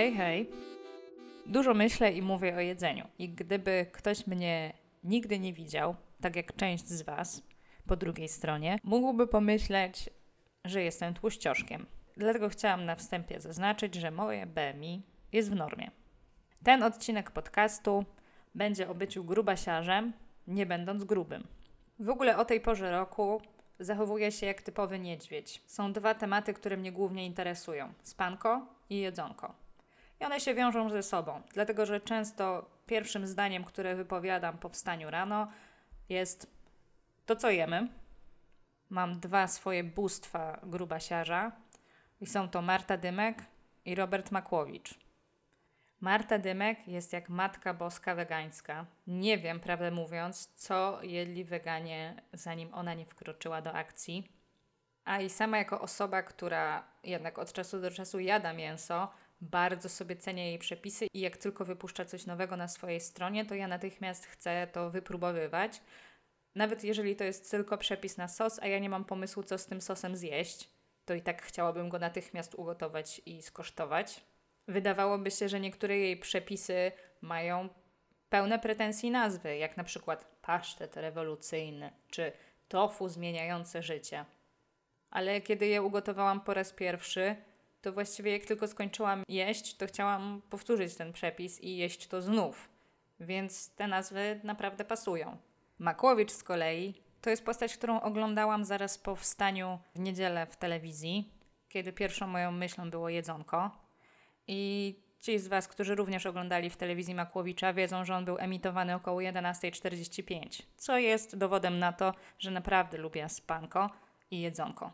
Hej, hej. Dużo myślę i mówię o jedzeniu. I gdyby ktoś mnie nigdy nie widział, tak jak część z Was po drugiej stronie, mógłby pomyśleć, że jestem tłuścioszkiem. Dlatego chciałam na wstępie zaznaczyć, że moje BMI jest w normie. Ten odcinek podcastu będzie o byciu grubasiarzem, nie będąc grubym. W ogóle o tej porze roku zachowuję się jak typowy niedźwiedź. Są dwa tematy, które mnie głównie interesują: spanko i jedzonko. I one się wiążą ze sobą, dlatego że często pierwszym zdaniem, które wypowiadam po wstaniu rano, jest to, co jemy. Mam dwa swoje bóstwa grubasiarza i są to Marta Dymek i Robert Makłowicz. Marta Dymek jest jak matka boska wegańska. Nie wiem, prawdę mówiąc, co jedli weganie, zanim ona nie wkroczyła do akcji. A i sama jako osoba, która jednak od czasu do czasu jada mięso, bardzo sobie cenię jej przepisy i jak tylko wypuszcza coś nowego na swojej stronie, to ja natychmiast chcę to wypróbowywać. Nawet jeżeli to jest tylko przepis na sos, a ja nie mam pomysłu, co z tym sosem zjeść, to i tak chciałabym go natychmiast ugotować i skosztować. Wydawałoby się, że niektóre jej przepisy mają pełne pretensji nazwy, jak na przykład pasztet rewolucyjny czy tofu zmieniające życie. Ale kiedy je ugotowałam po raz pierwszy, to właściwie jak tylko skończyłam jeść, to chciałam powtórzyć ten przepis i jeść to znów. Więc te nazwy naprawdę pasują. Makłowicz z kolei to jest postać, którą oglądałam zaraz po wstaniu w niedzielę w telewizji, kiedy pierwszą moją myślą było jedzonko. I ci z Was, którzy również oglądali w telewizji Makłowicza, wiedzą, że on był emitowany około 11.45, co jest dowodem na to, że naprawdę lubię spanko i jedzonko.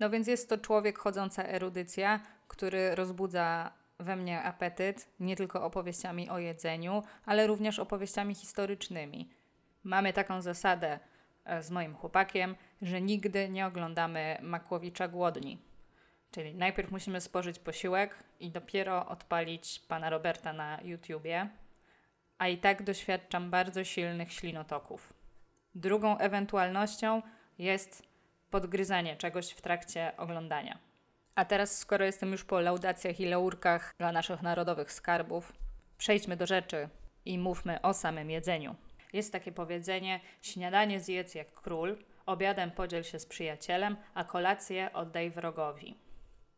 No więc jest to człowiek chodząca erudycja, który rozbudza we mnie apetyt nie tylko opowieściami o jedzeniu, ale również opowieściami historycznymi. Mamy taką zasadę e, z moim chłopakiem, że nigdy nie oglądamy Makłowicza głodni. Czyli najpierw musimy spożyć posiłek i dopiero odpalić pana Roberta na YouTubie, a i tak doświadczam bardzo silnych ślinotoków. Drugą ewentualnością jest podgryzanie czegoś w trakcie oglądania. A teraz, skoro jestem już po laudacjach i laurkach dla naszych narodowych skarbów, przejdźmy do rzeczy i mówmy o samym jedzeniu. Jest takie powiedzenie: śniadanie zjedz jak król, obiadem podziel się z przyjacielem, a kolację oddaj wrogowi.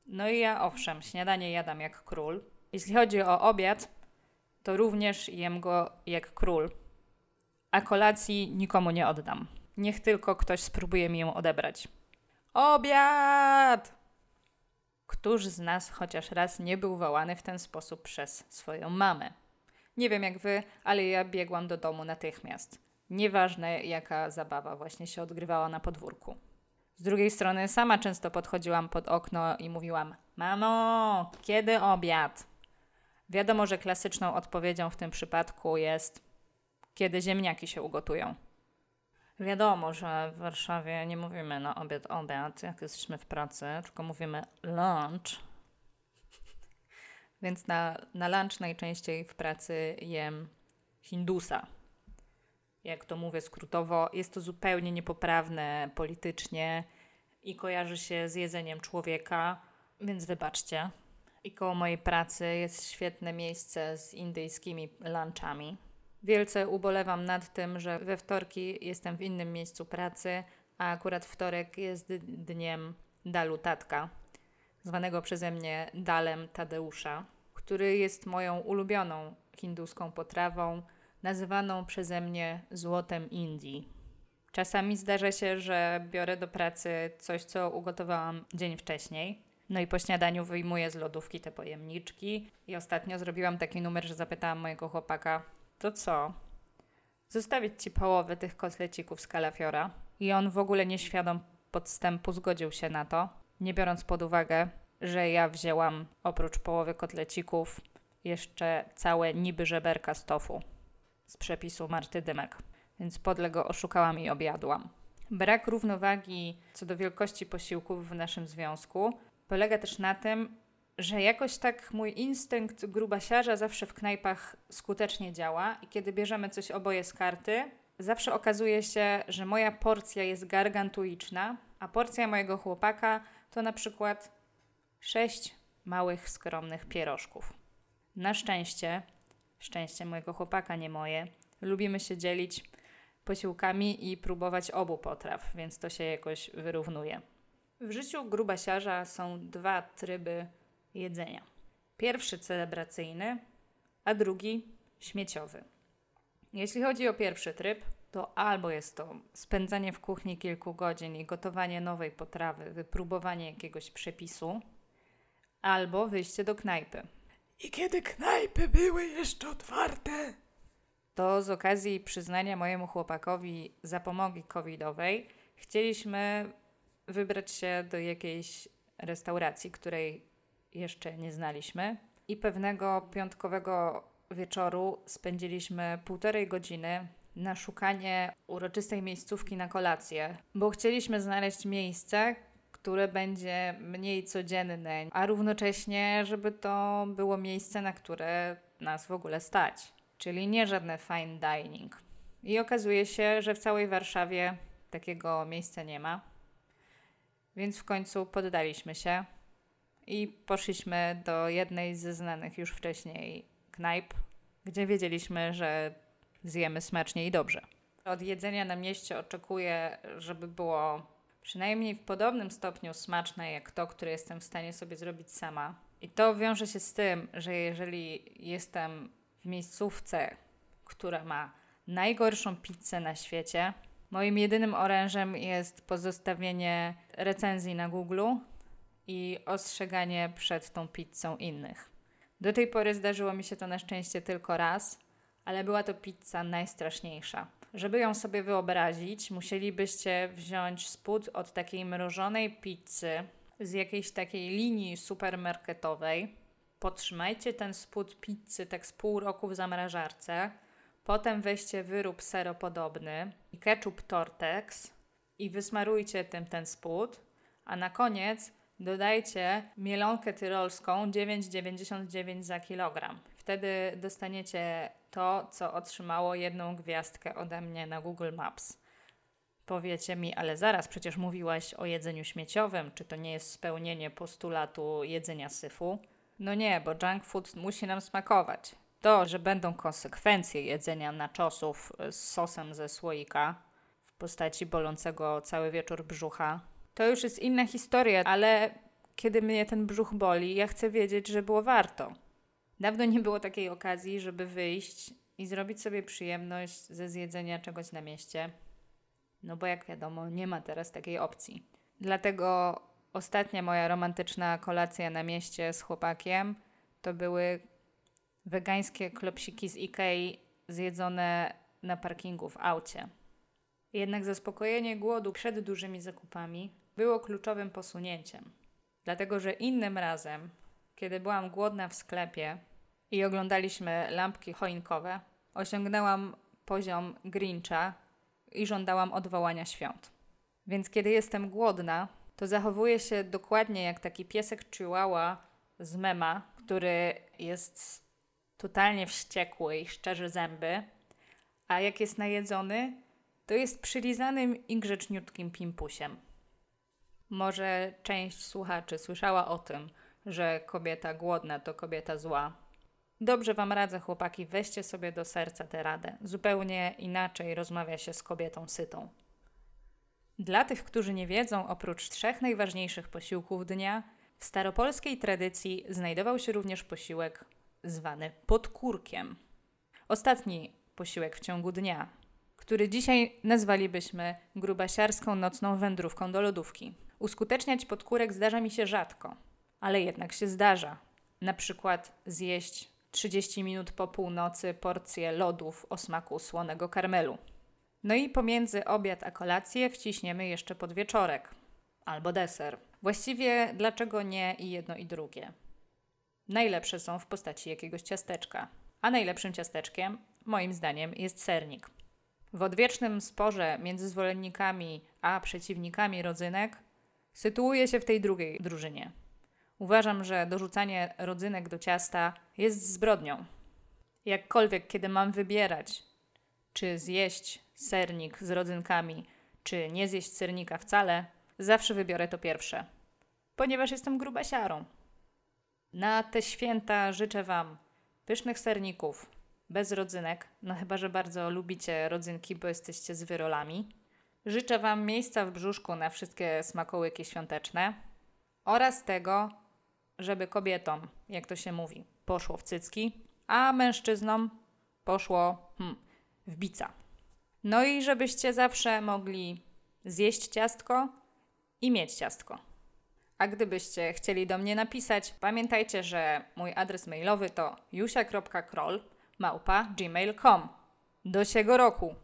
No i ja owszem, śniadanie jadam jak król. Jeśli chodzi o obiad, to również jem go jak król, a kolacji nikomu nie oddam. Niech tylko ktoś spróbuje mi ją odebrać. Obiad! Któż z nas chociaż raz nie był wołany w ten sposób przez swoją mamę? Nie wiem jak wy, ale ja biegłam do domu natychmiast. Nieważne jaka zabawa właśnie się odgrywała na podwórku. Z drugiej strony sama często podchodziłam pod okno i mówiłam: Mamo, kiedy obiad? Wiadomo, że klasyczną odpowiedzią w tym przypadku jest: kiedy ziemniaki się ugotują. Wiadomo, że w Warszawie nie mówimy na obiad, obiad, jak jesteśmy w pracy, tylko mówimy lunch. Więc na, na lunch najczęściej w pracy jem hindusa. Jak to mówię skrótowo, jest to zupełnie niepoprawne politycznie i kojarzy się z jedzeniem człowieka, więc wybaczcie. I koło mojej pracy jest świetne miejsce z indyjskimi lunchami Wielce ubolewam nad tym, że we wtorki jestem w innym miejscu pracy, a akurat wtorek jest dniem dalu tatka, zwanego przeze mnie dalem Tadeusza, który jest moją ulubioną hinduską potrawą, nazywaną przeze mnie złotem Indii. Czasami zdarza się, że biorę do pracy coś, co ugotowałam dzień wcześniej. No i po śniadaniu wyjmuję z lodówki te pojemniczki. I ostatnio zrobiłam taki numer, że zapytałam mojego chłopaka, to co? Zostawić ci połowę tych kotlecików z kalafiora. I on w ogóle nieświadom podstępu zgodził się na to, nie biorąc pod uwagę, że ja wzięłam oprócz połowy kotlecików jeszcze całe niby żeberka z tofu z przepisu Marty Dymek. Więc podle go oszukałam i objadłam. Brak równowagi co do wielkości posiłków w naszym związku polega też na tym, że jakoś tak mój instynkt grubasiarza zawsze w knajpach skutecznie działa i kiedy bierzemy coś oboje z karty, zawsze okazuje się, że moja porcja jest gargantuiczna, a porcja mojego chłopaka to na przykład sześć małych, skromnych pierożków. Na szczęście, szczęście mojego chłopaka, nie moje, lubimy się dzielić posiłkami i próbować obu potraw, więc to się jakoś wyrównuje. W życiu grubasiarza są dwa tryby jedzenia. Pierwszy celebracyjny, a drugi śmieciowy. Jeśli chodzi o pierwszy tryb, to albo jest to spędzanie w kuchni kilku godzin i gotowanie nowej potrawy, wypróbowanie jakiegoś przepisu, albo wyjście do knajpy. I kiedy knajpy były jeszcze otwarte, to z okazji przyznania mojemu chłopakowi zapomogi covidowej chcieliśmy wybrać się do jakiejś restauracji, której jeszcze nie znaliśmy. I pewnego piątkowego wieczoru spędziliśmy półtorej godziny na szukanie uroczystej miejscówki na kolację, bo chcieliśmy znaleźć miejsce, które będzie mniej codzienne, a równocześnie, żeby to było miejsce, na które nas w ogóle stać. Czyli nie żadne fine dining. I okazuje się, że w całej Warszawie takiego miejsca nie ma. Więc w końcu poddaliśmy się i poszliśmy do jednej ze znanych już wcześniej knajp, gdzie wiedzieliśmy, że zjemy smacznie i dobrze. Od jedzenia na mieście oczekuję, żeby było przynajmniej w podobnym stopniu smaczne jak to, które jestem w stanie sobie zrobić sama. I to wiąże się z tym, że jeżeli jestem w miejscówce, która ma najgorszą pizzę na świecie, moim jedynym orężem jest pozostawienie recenzji na Google i ostrzeganie przed tą pizzą innych. Do tej pory zdarzyło mi się to na szczęście tylko raz, ale była to pizza najstraszniejsza. Żeby ją sobie wyobrazić, musielibyście wziąć spód od takiej mrożonej pizzy z jakiejś takiej linii supermarketowej. Potrzymajcie ten spód pizzy tak z pół roku w zamrażarce. Potem weźcie wyrób seropodobny i ketchup Tortex i wysmarujcie tym ten spód. A na koniec dodajcie mielonkę tyrolską 9,99 za kilogram. Wtedy dostaniecie to, co otrzymało jedną gwiazdkę ode mnie na Google Maps. Powiecie mi, ale zaraz, przecież mówiłaś o jedzeniu śmieciowym, czy to nie jest spełnienie postulatu jedzenia syfu? No nie, bo junk food musi nam smakować. To, że będą konsekwencje jedzenia naczosów z sosem ze słoika w postaci bolącego cały wieczór brzucha, to już jest inna historia, ale kiedy mnie ten brzuch boli, ja chcę wiedzieć, że było warto. Dawno nie było takiej okazji, żeby wyjść i zrobić sobie przyjemność ze zjedzenia czegoś na mieście. No bo jak wiadomo, nie ma teraz takiej opcji. Dlatego ostatnia moja romantyczna kolacja na mieście z chłopakiem to były wegańskie klopsiki z Ikei zjedzone na parkingu w aucie. Jednak zaspokojenie głodu przed dużymi zakupami było kluczowym posunięciem. Dlatego, że innym razem, kiedy byłam głodna w sklepie i oglądaliśmy lampki choinkowe, osiągnęłam poziom Grincha i żądałam odwołania świąt. Więc kiedy jestem głodna, to zachowuję się dokładnie jak taki piesek chihuahua z mema, który jest totalnie wściekły i szczerzy zęby, a jak jest najedzony, to jest przylizanym i grzeczniutkim pimpusiem. Może część słuchaczy słyszała o tym, że kobieta głodna to kobieta zła. Dobrze Wam radzę, chłopaki, weźcie sobie do serca tę radę. Zupełnie inaczej rozmawia się z kobietą sytą. Dla tych, którzy nie wiedzą, oprócz trzech najważniejszych posiłków dnia, w staropolskiej tradycji znajdował się również posiłek zwany podkórkiem. Ostatni posiłek w ciągu dnia, który dzisiaj nazwalibyśmy grubasiarską nocną wędrówką do lodówki. Uskuteczniać podkórek zdarza mi się rzadko, ale jednak się zdarza. Na przykład zjeść 30 minut po północy porcję lodów o smaku słonego karmelu. No i pomiędzy obiad a kolację wciśniemy jeszcze podwieczorek albo deser. Właściwie dlaczego nie i jedno i drugie? Najlepsze są w postaci jakiegoś ciasteczka, a najlepszym ciasteczkiem, moim zdaniem, jest sernik. W odwiecznym sporze między zwolennikami a przeciwnikami rodzynek sytuuję się w tej drugiej drużynie. Uważam, że dorzucanie rodzynek do ciasta jest zbrodnią. Jakkolwiek, kiedy mam wybierać, czy zjeść sernik z rodzynkami, czy nie zjeść sernika wcale, zawsze wybiorę to pierwsze, ponieważ jestem grubasiarą. Na te święta życzę Wam pysznych serników, bez rodzynek, no chyba, że bardzo lubicie rodzynki, bo jesteście z wyrolami. Życzę Wam miejsca w brzuszku na wszystkie smakołyki świąteczne oraz tego, żeby kobietom, jak to się mówi, poszło w cycki, a mężczyznom poszło hmm, w bica. No i żebyście zawsze mogli zjeść ciastko i mieć ciastko. A gdybyście chcieli do mnie napisać, pamiętajcie, że mój adres mailowy to jusia.kroll małpa gmail.com. Do siego roku!